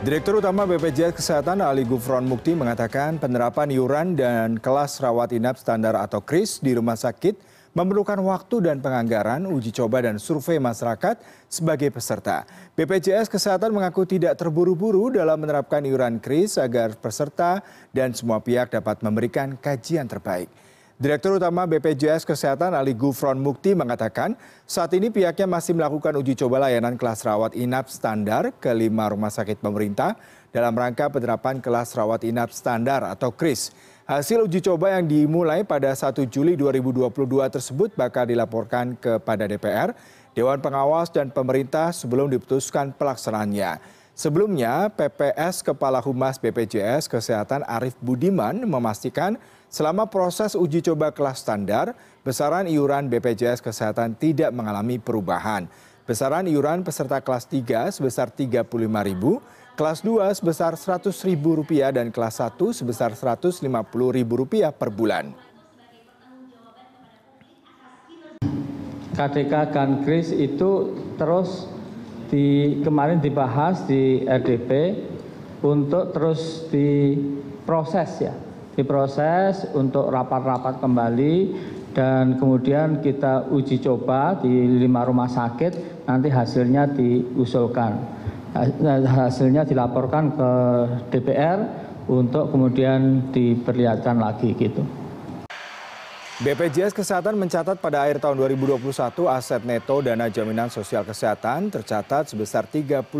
Direktur Utama BPJS Kesehatan Ali Gufron Mukti mengatakan penerapan iuran dan kelas rawat inap standar atau KRIS di rumah sakit memerlukan waktu dan penganggaran uji coba dan survei masyarakat sebagai peserta. BPJS Kesehatan mengaku tidak terburu-buru dalam menerapkan iuran KRIS agar peserta dan semua pihak dapat memberikan kajian terbaik. Direktur Utama BPJS Kesehatan Ali Gufron Mukti mengatakan saat ini pihaknya masih melakukan uji coba layanan kelas rawat inap standar ke lima rumah sakit pemerintah dalam rangka penerapan kelas rawat inap standar atau KRIS. Hasil uji coba yang dimulai pada 1 Juli 2022 tersebut bakal dilaporkan kepada DPR, Dewan Pengawas dan pemerintah sebelum diputuskan pelaksanaannya. Sebelumnya, PPS Kepala Humas BPJS Kesehatan Arief Budiman memastikan selama proses uji coba kelas standar, besaran iuran BPJS Kesehatan tidak mengalami perubahan. Besaran iuran peserta kelas 3 sebesar Rp35.000, kelas 2 sebesar Rp100.000 dan kelas 1 sebesar Rp150.000 per bulan. KDK Gankris itu terus di kemarin dibahas di RDP untuk terus diproses ya diproses untuk rapat-rapat kembali dan kemudian kita uji coba di lima rumah sakit nanti hasilnya diusulkan hasilnya dilaporkan ke DPR untuk kemudian diperlihatkan lagi gitu. BPJS Kesehatan mencatat pada akhir tahun 2021 aset neto dana jaminan sosial kesehatan tercatat sebesar 38,7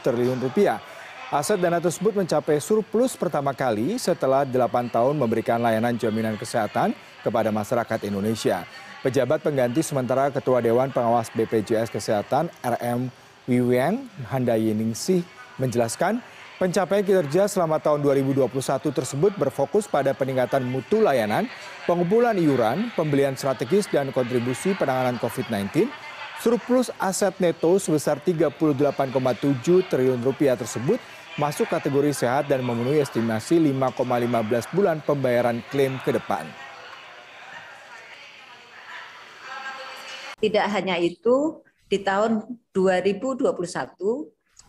triliun rupiah. Aset dana tersebut mencapai surplus pertama kali setelah 8 tahun memberikan layanan jaminan kesehatan kepada masyarakat Indonesia. Pejabat pengganti sementara Ketua Dewan Pengawas BPJS Kesehatan RM Wiweng Handayiningsih menjelaskan Pencapaian kinerja selama tahun 2021 tersebut berfokus pada peningkatan mutu layanan, pengumpulan iuran, pembelian strategis dan kontribusi penanganan COVID-19. Surplus aset neto sebesar 38,7 triliun rupiah tersebut masuk kategori sehat dan memenuhi estimasi 5,15 bulan pembayaran klaim ke depan. Tidak hanya itu, di tahun 2021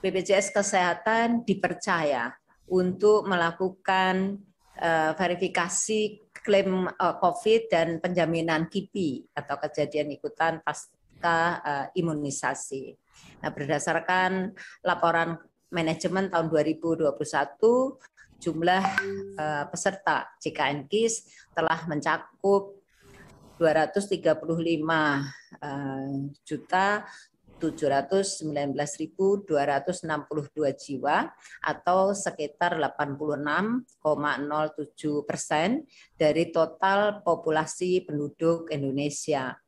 BPJS Kesehatan dipercaya untuk melakukan uh, verifikasi klaim uh, COVID dan penjaminan KIPI atau kejadian ikutan pasca uh, imunisasi. Nah, berdasarkan laporan manajemen tahun 2021, jumlah uh, peserta JKN KIS telah mencakup 235 uh, juta 719.262 jiwa atau sekitar 86,07 persen dari total populasi penduduk Indonesia.